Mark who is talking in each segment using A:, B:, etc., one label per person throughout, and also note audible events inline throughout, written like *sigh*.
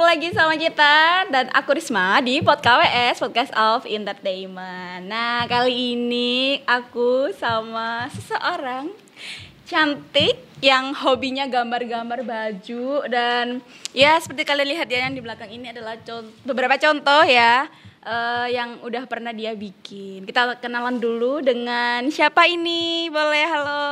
A: lagi sama kita dan aku Risma di Pod KWS Podcast of Entertainment. Nah kali ini aku sama seseorang cantik yang hobinya gambar-gambar baju dan ya seperti kalian lihat ya yang di belakang ini adalah contoh, beberapa contoh ya uh, yang udah pernah dia bikin. Kita kenalan dulu dengan siapa ini? Boleh halo.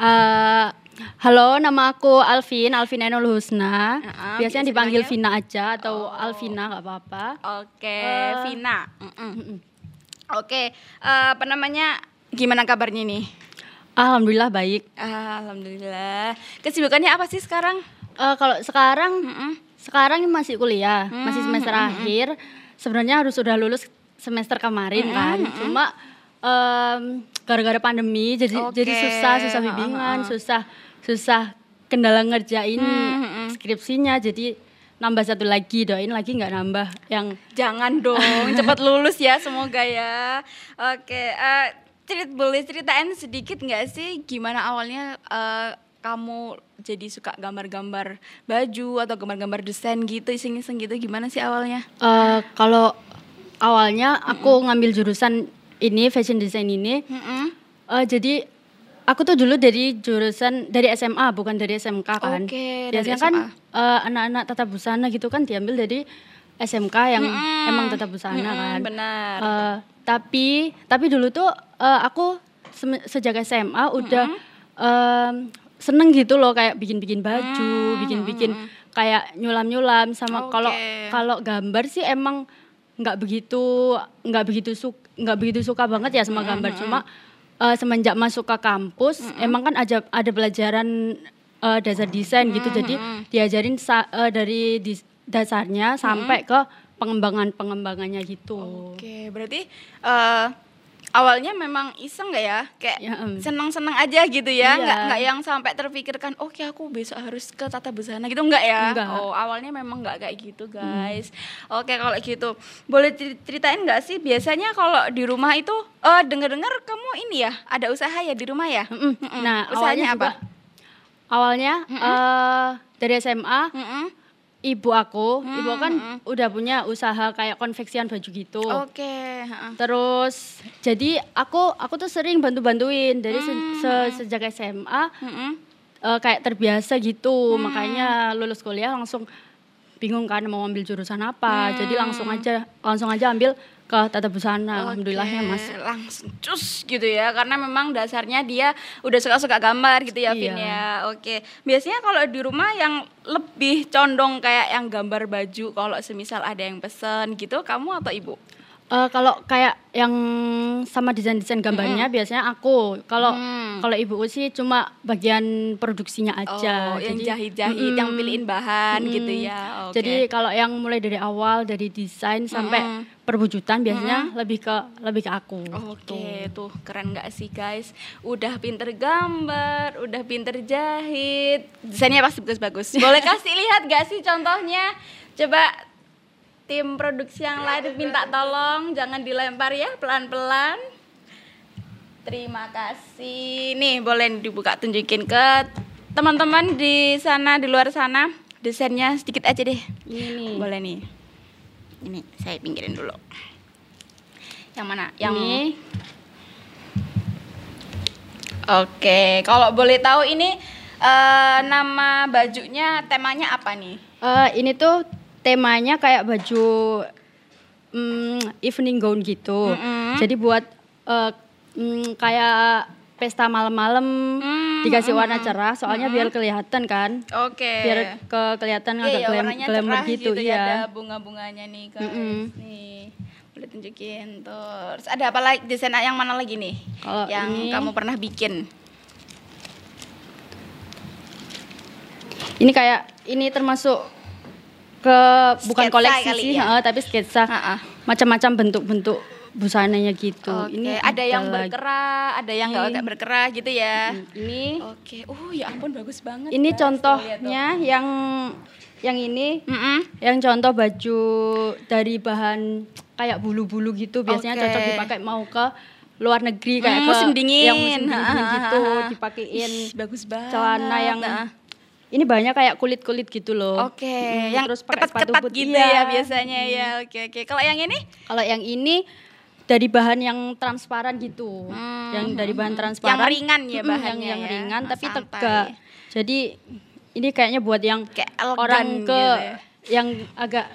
B: Uh, halo, nama aku Alvin, Alvin Enol Husna. Uh, Biasanya dipanggil Vina aja atau oh. Alvina nggak apa-apa.
A: Oke, okay, uh, Vina. Mm -mm. Oke, okay. uh, apa namanya? Gimana kabarnya nih?
B: Alhamdulillah baik.
A: Alhamdulillah. Kesibukannya apa sih sekarang?
B: Uh, kalau sekarang, -mm. sekarang masih kuliah, mm -mm. masih semester akhir. Sebenarnya harus sudah lulus semester kemarin kan. Cuma um, gara-gara pandemi jadi okay. jadi susah, susah bimbingan, uh, uh. susah susah kendala ngerjain hmm, hmm, hmm. skripsinya jadi nambah satu lagi doain lagi nggak nambah yang
A: jangan dong *laughs* cepat lulus ya semoga ya oke uh, cerit boleh ceritain sedikit nggak sih gimana awalnya uh, kamu jadi suka gambar-gambar baju atau gambar-gambar desain gitu iseng-iseng gitu gimana sih awalnya
B: uh, kalau awalnya aku mm -mm. ngambil jurusan ini fashion design ini mm -mm. Uh, jadi aku tuh dulu dari jurusan dari SMA bukan dari SMK kan.
A: Oke,
B: Biasanya kan uh, anak-anak tata busana gitu kan diambil dari SMK yang hmm, emang tata busana hmm, kan.
A: Benar.
B: Uh, tapi tapi dulu tuh uh, aku sejak SMA udah hmm. uh, seneng gitu loh kayak bikin-bikin baju, bikin-bikin hmm. kayak nyulam-nyulam sama kalau okay. kalau gambar sih emang nggak begitu nggak begitu suka nggak begitu suka banget ya sama gambar hmm. cuma uh, semenjak masuk ke kampus mm -hmm. emang kan ada ada pelajaran uh, dasar desain gitu mm -hmm. jadi diajarin sa uh, dari dis dasarnya sampai mm -hmm. ke pengembangan pengembangannya gitu.
A: Oke, okay, berarti uh, awalnya memang iseng nggak ya kayak ya, um. senang-senang aja gitu ya nggak iya. nggak yang sampai terpikirkan oke okay, aku besok harus ke tata busana gitu nggak ya
B: enggak.
A: oh awalnya memang nggak kayak gitu guys hmm. oke okay, kalau gitu boleh ceritain nggak sih biasanya kalau di rumah itu oh dengar-dengar kamu ini ya ada usaha ya di rumah ya mm
B: -mm. nah usahanya awalnya apa awalnya mm -mm. Uh, dari SMA mm -mm ibu aku, hmm, ibu kan hmm. udah punya usaha kayak konveksian baju gitu.
A: Oke. Okay.
B: Terus jadi aku aku tuh sering bantu-bantuin dari hmm. se sejak SMA. Hmm. Uh, kayak terbiasa gitu, hmm. makanya lulus kuliah langsung bingung kan mau ambil jurusan apa. Hmm. Jadi langsung aja langsung aja ambil ke tata busana okay. alhamdulillah ya mas
A: langsung cus gitu ya karena memang dasarnya dia udah suka-suka gambar gitu ya Vin iya. ya oke biasanya kalau di rumah yang lebih condong kayak yang gambar baju kalau semisal ada yang pesen gitu kamu atau ibu
B: Uh, kalau kayak yang sama desain-desain gambarnya mm -hmm. biasanya aku. Kalau mm. kalau ibu sih cuma bagian produksinya aja.
A: Oh, yang jahit-jahit, mm, yang pilihin bahan mm, gitu ya.
B: Okay. Jadi kalau yang mulai dari awal dari desain sampai mm. perwujudan biasanya mm. lebih ke lebih ke aku.
A: Oke, okay, tuh keren gak sih guys? Udah pinter gambar, udah pinter jahit, desainnya pasti bagus-bagus. *laughs* Boleh kasih lihat gak sih contohnya? Coba tim produksi yang lain minta tolong jangan dilempar ya pelan-pelan. Terima kasih. Nih boleh dibuka tunjukin ke teman-teman di sana di luar sana. Desainnya sedikit aja deh.
B: Ini
A: boleh nih. Ini saya pinggirin dulu. Yang mana? Yang
B: ini.
A: Oke kalau boleh tahu ini uh, nama bajunya temanya apa nih?
B: Uh, ini tuh temanya kayak baju um, evening gown gitu. Mm -hmm. Jadi buat uh, um, kayak pesta malam-malam mm, dikasih mm, warna cerah soalnya mm, biar kelihatan kan.
A: Oke. Okay.
B: biar ke kelihatan
A: yeah,
B: agak
A: yeah,
B: glam glamour
A: gitu, gitu ya ada bunga-bunganya nih guys. Mm -hmm. nih boleh tunjukin terus. Ada apa lagi? Desain yang mana lagi nih?
B: Kalau
A: yang ini, kamu pernah bikin?
B: Ini kayak ini termasuk ke bukan koleksi sih, ya? uh, tapi sketsa. Macam-macam bentuk-bentuk busananya gitu.
A: Okay. Ini ada yang berkerah, ada yang nggak berkerah gitu ya.
B: Ini.
A: Oke. Okay. Oh ya ampun bagus banget.
B: Ini contohnya yang yang ini, mm -mm. yang contoh baju dari bahan kayak bulu-bulu gitu. Biasanya okay. cocok dipakai mau ke luar negeri kayak
A: hmm, musim dingin
B: yang musim dingin *laughs* gitu dipakein
A: bagus banget
B: celana yang ini banyak kayak kulit-kulit gitu loh.
A: Oke,
B: Mm,
A: yang
B: terus pakai sepatu
A: ketat-ketat gitu
B: Iya.
A: ya biasanya ya. Oke oke. Kalau yang ini?
B: Kalau yang ini dari bahan yang transparan gitu.
A: Hmm,
B: Yang dari bahan transparan.
A: Yang ringan ya bahannya
B: Yang, yang
A: ya.
B: ringan
A: Nah,
B: tapi
A: santai.
B: tegak. Jadi ini kayaknya buat yang
A: Kayak
B: orang ke
A: gitu ya.
B: yang agak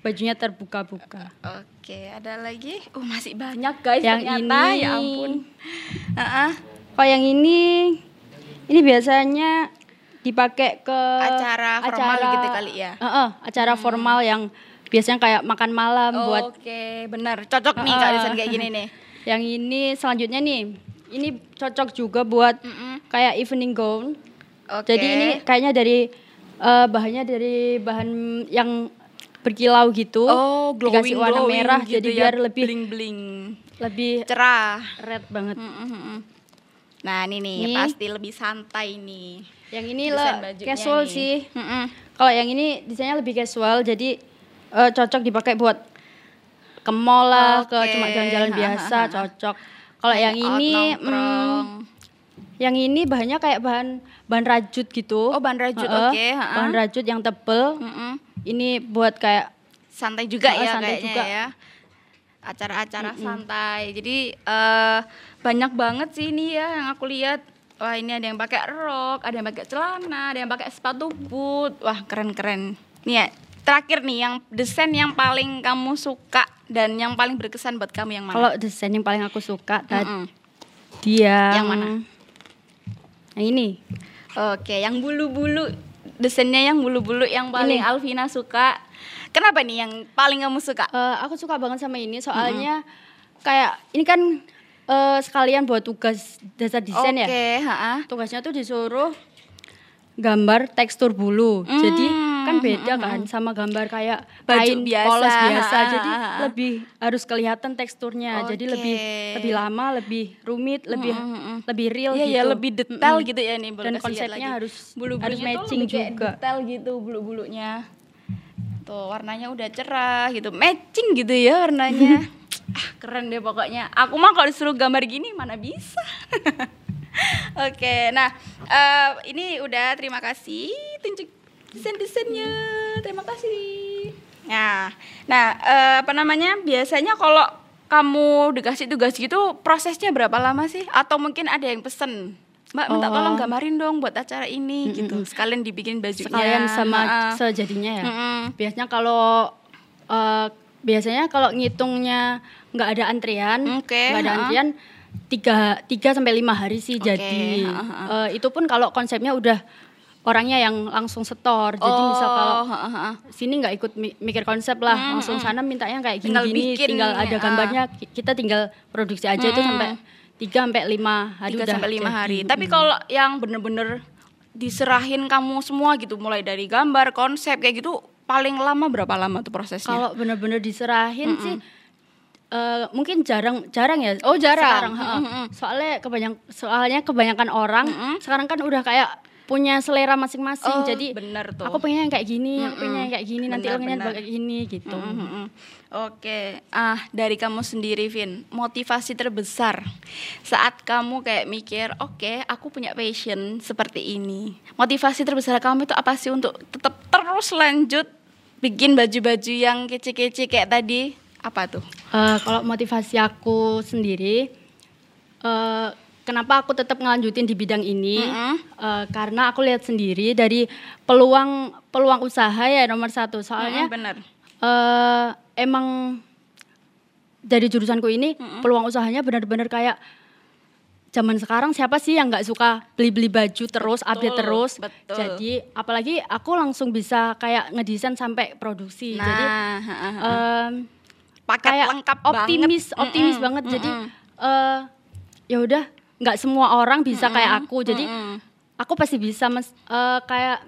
B: bajunya terbuka-buka.
A: Oke, ada lagi? Oh, masih banyak guys
B: Yang
A: ternyata.
B: ini-
A: Ya ampun. Heeh.
B: Kalau yang ini ini biasanya dipakai ke
A: Acara formal gitu kali ya?
B: Heeh, acara formal yang biasanya kayak makan malam buat
A: Oke, benar. Cocok nih
B: Heeh.
A: kalau desain kayak gini nih. *laughs*
B: yang ini selanjutnya nih. Ini cocok juga buat
A: Mm-mm.
B: kayak evening gown.
A: Oke.
B: Jadi ini kayaknya dari eh, bahannya dari bahan yang berkilau gitu.
A: oh, glowing,
B: dikasih warna
A: glowing
B: merah
A: gitu
B: jadi
A: ya,
B: biar lebih
A: bling-bling.
B: lebih
A: Cerah.
B: red banget.
A: Mm-mm. Nah, ini nih
B: Nih.
A: pasti lebih santai nih.
B: Yang ini
A: bajunya
B: casual
A: nih.
B: sih.
A: Mm-mm.
B: Kalau yang ini desainnya lebih casual jadi eh, cocok dipakai buat ke mall lah, ke
A: Oke,
B: cuma jalan-jalan biasa cocok. Kalau yang ini mm, yang ini bahannya kayak bahan bahan rajut gitu.
A: Oh, bahan rajut,
B: Heeh,
A: oke, ha, ha.
B: Bahan rajut yang tebel.
A: Mm-mm.
B: Ini buat kayak
A: santai juga ya
B: santai
A: kayaknya
B: juga.
A: ya acara-acara santai jadi eh, banyak banget sih ini ya yang aku lihat wah ini ada yang pakai rok ada yang pakai celana ada yang pakai sepatu boot wah keren-keren nih ya terakhir nih yang desain yang paling kamu suka dan yang paling berkesan buat kamu yang mana
B: kalau desain yang paling aku suka tadi
A: Mm-mm.
B: yang
A: Yang mana?
B: Yang ini.
A: oke yang bulu-bulu desainnya yang bulu-bulu yang paling
B: Ini.
A: Alvina suka kenapa nih yang paling kamu suka
B: Eh, aku suka banget sama ini soalnya kayak ini kan eh, sekalian buat tugas dasar desain
A: oke
B: ya.
A: ha-ha.
B: Tugasnya tuh disuruh gambar tekstur bulu.
A: Hmm,
B: Jadi kan beda kan sama gambar kayak
A: Baju
B: kain
A: biasa.
B: polos biasa.
A: Ha,
B: Jadi
A: ha, ha.
B: lebih harus kelihatan teksturnya. Jadi
A: Oke.
B: lebih lebih lama, lebih rumit, lebih lebih real
A: Iya
B: gitu.
A: ya lebih detail
B: Mm-mm.
A: gitu ya nih
B: Dan konsepnya
A: lagi.
B: harus
A: bulu-bulunya
B: harus
A: tuh
B: matching
A: lebih kayak
B: juga.
A: detail gitu bulu-bulunya tuh warnanya udah cerah gitu matching gitu ya warnanya *laughs* ah, keren deh pokoknya. Aku mah kalau disuruh gambar gini mana bisa? *laughs* Oke nah eh, ini udah terima kasih tunjuk desain-desainnya. Terima kasih. Nah nah eh, apa namanya? Biasanya kalau kamu dikasih tugas gitu prosesnya berapa lama sih? Atau mungkin ada yang pesen Mbak minta
B: Oh.
A: tolong gambarin dong buat acara ini gitu. Sekalian dibikin bajunya.
B: Sekalian sama
A: Ha-ha.
B: sejadinya ya.
A: Mm-mm.
B: Biasanya kalau eh, biasanya kalau ngitungnya nggak ada antrian, nggak ada
A: ha.
B: antrian tiga tiga sampai lima hari sih
A: Oke,
B: jadi.
A: ha, ha, ha.
B: Eh, itu pun kalau konsepnya udah orangnya yang langsung setor. Jadi misal kalau
A: Oh, ha-ha.
B: sini nggak ikut mi- mikir konsep lah,
A: Hmm,
B: langsung
A: hmm.
B: sana mintanya kayak
A: Tinggal
B: gini-gini,
A: bikin,
B: tinggal ada gambarnya, ki- kita tinggal produksi aja itu
A: Hmm.
B: sampai tiga sampai lima hari
A: tiga sampai lima
B: jadi.
A: hari. Tapi kalau yang bener-bener diserahin kamu semua gitu, mulai dari gambar, konsep kayak gitu, paling lama berapa lama tuh prosesnya?
B: Kalau bener-bener diserahin sih eh, mungkin jarang jarang ya. Oh
A: Jarang.
B: ha.
A: Mm-mm.
B: Soalnya kebanyak soalnya kebanyakan orang sekarang kan udah kayak punya selera masing-masing.
A: Oh,
B: Jadi
A: bener tuh.
B: aku pengen yang kayak gini, aku pengen yang kayak gini, nanti
A: Benar,
B: lo pengen kayak gini gitu.
A: Mm-mm. Oke, ah dari kamu sendiri, Vin, motivasi terbesar saat kamu kayak mikir, oke, aku punya passion seperti ini. Motivasi terbesar kamu itu apa sih untuk tetap terus lanjut bikin baju-baju yang kece-kece kayak tadi? Apa tuh?
B: Eh, kalau motivasi aku sendiri, eh, kenapa aku tetap ngelanjutin di bidang ini?
A: Mm-mm.
B: Eh, karena aku lihat sendiri dari peluang peluang usaha ya nomor satu. Soalnya
A: Mm, bener.
B: eh emang dari jurusanku ini peluang usahanya benar-benar kayak zaman sekarang siapa sih yang nggak suka beli-beli baju terus update terus
A: betul.
B: jadi apalagi aku langsung bisa kayak ngedesain sampai produksi jadi
A: Nah, ha, ha, ha.
B: em,
A: paket
B: kayak
A: lengkap
B: optimis
A: banget.
B: optimis
A: Mm-mm,
B: banget jadi
A: mm-mm.
B: eh ya udah nggak semua orang bisa kayak aku jadi
A: mm-mm.
B: aku pasti bisa mas eh, kayak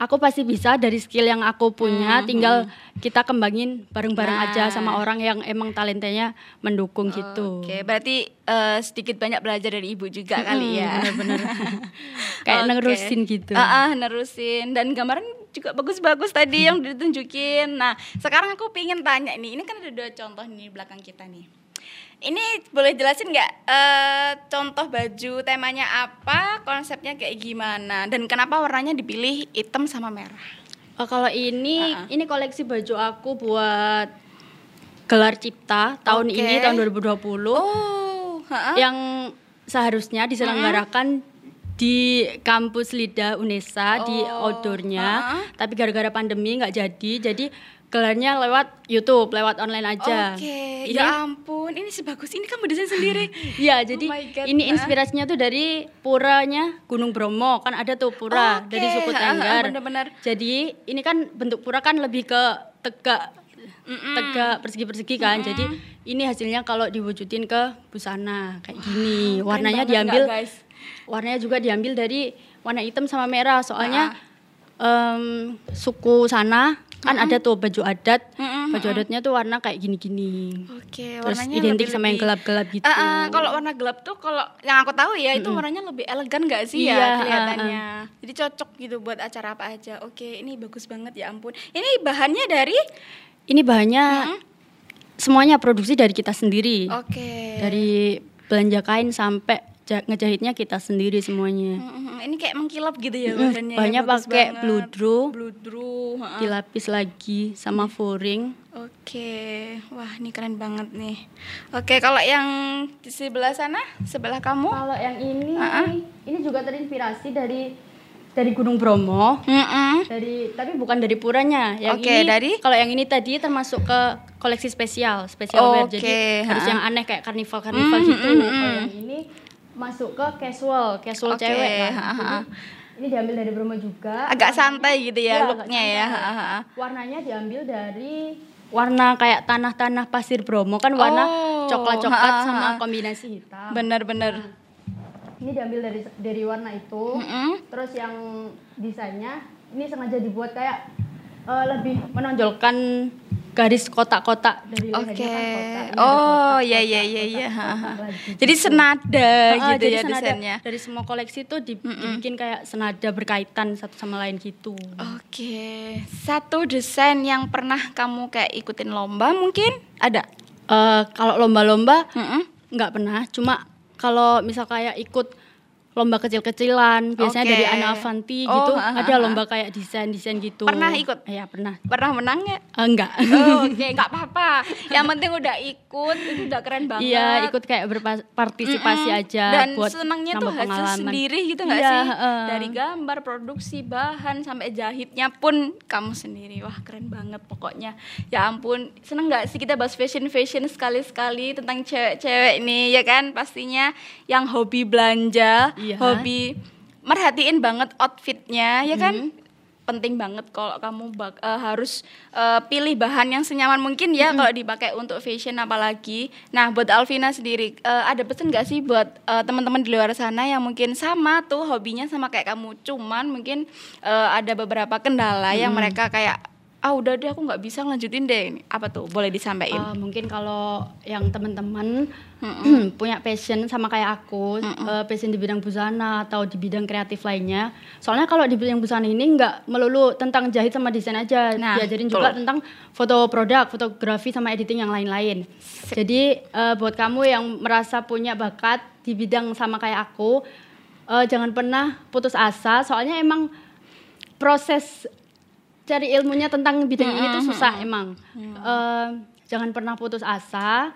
B: aku pasti bisa dari skill yang aku punya tinggal kita kembangin bareng-bareng
A: Nah.
B: aja sama orang yang emang talentanya mendukung gitu
A: Oke, berarti eh, sedikit banyak belajar dari ibu juga kali ya.
B: bener-bener *laughs* kayak
A: Oke.
B: nerusin gitu
A: Ah, ah, nerusin dan gambaran juga bagus-bagus tadi yang ditunjukin. Nah, sekarang aku pengen tanya nih, ini kan ada dua contoh nih di belakang kita nih. Ini boleh jelasin nggak eh, contoh baju temanya apa, konsepnya kayak gimana, dan kenapa warnanya dipilih hitam sama merah?
B: Oh, kalau ini
A: Uh-uh.
B: ini koleksi baju aku buat gelar cipta tahun
A: Oke.
B: ini tahun 2020
A: Oh, ha-ha.
B: yang seharusnya diselenggarakan di kampus Lida Unesa di
A: Oh,
B: outdoornya
A: ha-ha.
B: tapi gara-gara pandemi nggak jadi jadi gelarnya lewat YouTube lewat online aja
A: Oke,
B: ini
A: ya ampun, ini sebagus ini kamu desain sendiri.
B: Iya, *laughs* jadi
A: Oh God,
B: ini inspirasinya tuh dari puranya Gunung Bromo. Kan ada tuh pura
A: Oke,
B: dari suku *laughs* Tengger.
A: bener-bener.
B: Jadi ini kan bentuk pura kan lebih ke tegak tegak persegi-persegi kan. Jadi ini hasilnya kalau diwujudin ke busana kayak gini. Warnanya diambil
A: nggak, guys?
B: warnanya juga diambil dari warna hitam sama merah. Soalnya em, suku sana kan ada tuh baju adat.
A: Mm-mm,
B: Baju adatnya tuh warna kayak gini-gini.
A: Oke,
B: Terus
A: warnanya
B: identik
A: lebih-
B: sama yang gelap-gelap gitu.
A: Eh, eh, kalau warna gelap tuh kalau yang aku tahu ya itu warnanya lebih elegan gak sih
B: Iya,
A: ya kelihatannya. Jadi cocok gitu buat acara apa aja. Oke, ini bagus banget ya ampun. Ini bahannya dari
B: Ini bahannya semuanya produksi dari kita sendiri.
A: Oke.
B: Dari belanja kain sampai ngejahitnya kita sendiri semuanya.
A: Ini kayak mengkilap gitu ya bahannya. ya,
B: bahannya
A: bagus
B: pakai bludru.
A: Bludru, ha-ha.
B: Dilapis lagi sama furing.
A: Oke, wah ini keren banget nih. Oke, kalau yang di sebelah sana, sebelah kamu?
B: Kalau yang ini
A: ah.
B: ini juga terinspirasi dari dari Gunung Bromo.
A: Mm-mm.
B: Dari tapi bukan dari puranya. Yang
A: Oke,
B: ini
A: dari?
B: kalau yang ini tadi termasuk ke koleksi spesial, special wear. Jadi
A: Oke,
B: harus
A: ha.
B: yang aneh kayak karnival-karnival
A: Mm,
B: gitu.
A: mm, mm,
B: Kalau yang ini masuk ke casual, casual
A: Oke,
B: cewek kan. Jadi, ini diambil dari Bromo juga.
A: Agak santai gitu ya
B: agak
A: looknya ya.
B: Warnanya diambil dari warna kayak tanah-tanah pasir Bromo kan warna
A: Oh,
B: coklat-coklat
A: ha, ha,
B: sama kombinasi hitam.
A: Bener-bener.
B: Ini diambil dari dari warna itu.
A: Mm-mm.
B: Terus yang desainnya ini sengaja dibuat kayak eh, lebih menonjolkan garis kotak-kotak dari
A: Oke.
B: kotak. Ini ada
A: Oh,
B: kotak,
A: ya
B: kotak,
A: ya ya
B: kotak,
A: ya.
B: kotak
A: ha-ha.
B: lagi
A: Jadi senada
B: Ah,
A: gitu
B: jadi
A: ya
B: senada
A: desainnya.
B: Dari semua koleksi itu di- dibikin kayak senada berkaitan satu sama lain gitu.
A: Oke, satu desain yang pernah kamu kayak ikutin lomba mungkin ada?
B: Eh, kalau lomba-lomba
A: Mm-mm.
B: nggak pernah, cuma kalau misal kayak ikut lomba kecil-kecilan, biasanya
A: Oke.
B: dari Ana Avanti
A: Oh,
B: gitu,
A: ha, ha,
B: ada
A: ha.
B: lomba kayak desain-desain gitu.
A: Pernah ikut?
B: Iya, pernah.
A: Pernah menang nggak?
B: Eh, enggak.
A: Oh, Oke, *laughs* nggak apa-apa. Yang penting udah ikut, itu udah keren banget.
B: Iya, ikut kayak berpartisipasi
A: Mm-mm.
B: aja
A: Dan
B: buat
A: senangnya tuh hasil
B: pengalaman.
A: sendiri gitu nggak
B: Iya,
A: sih?
B: heeh.
A: Dari gambar, produksi, bahan sampai jahitnya pun kamu sendiri. Wah keren banget pokoknya. Ya ampun, seneng nggak sih kita bahas fashion fashion sekali sekali tentang cewek-cewek nih ya kan? Pastinya yang hobi belanja,
B: Iya.
A: hobi merhatiin banget outfitnya ya kan?
B: Mm-hmm.
A: penting banget kalau kamu bak- eh, harus eh, pilih bahan yang senyaman mungkin ya kalau dipakai untuk fashion apalagi. Nah, buat Alvina sendiri eh, ada pesan nggak sih buat eh, teman-teman di luar sana yang mungkin sama tuh hobinya sama kayak kamu, cuman mungkin eh, ada beberapa kendala yang mereka kayak ah udah deh aku nggak bisa ngelanjutin deh ini apa tuh boleh disampaikan
B: Eh, mungkin kalau yang teman-teman *clears throat* punya passion sama kayak aku, eh, passion di bidang busana atau di bidang kreatif lainnya. Soalnya kalau di bidang busana ini nggak melulu tentang jahit sama desain aja,
A: Nah,
B: diajarin
A: betul.
B: juga tentang foto produk, fotografi sama editing yang lain-lain. Jadi eh, buat kamu yang merasa punya bakat di bidang sama kayak aku, eh, jangan pernah putus asa. Soalnya emang proses cari ilmunya tentang bidang ini tuh susah emang. Eh, jangan pernah putus asa.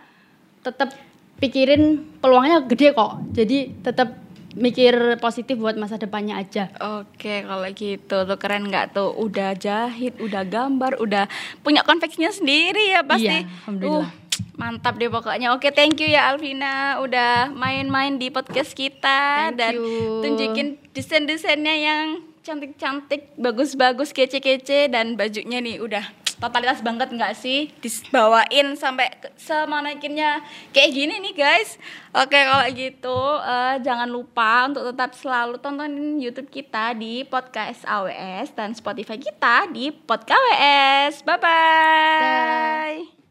B: Tetap pikirin peluangnya gede kok. Jadi tetap mikir positif buat masa depannya aja.
A: Oke, kalau gitu tuh keren nggak tuh? Udah jahit, udah gambar, udah punya konveksinya sendiri ya pasti.
B: Iya, alhamdulillah.
A: Uh, mantap deh pokoknya. Oke, thank you ya Alvina udah main-main di podcast kita
B: Thank
A: dan
B: you.
A: tunjukin desain-desainnya yang cantik-cantik, bagus-bagus, kece-kece dan bajunya nih udah totalitas banget nggak sih? Dibawain sampai semanekinnya kayak gini nih guys. Oke kalau gitu eh, jangan lupa untuk tetap selalu tontonin YouTube kita di podcast AWS dan Spotify kita di Podcast bye bye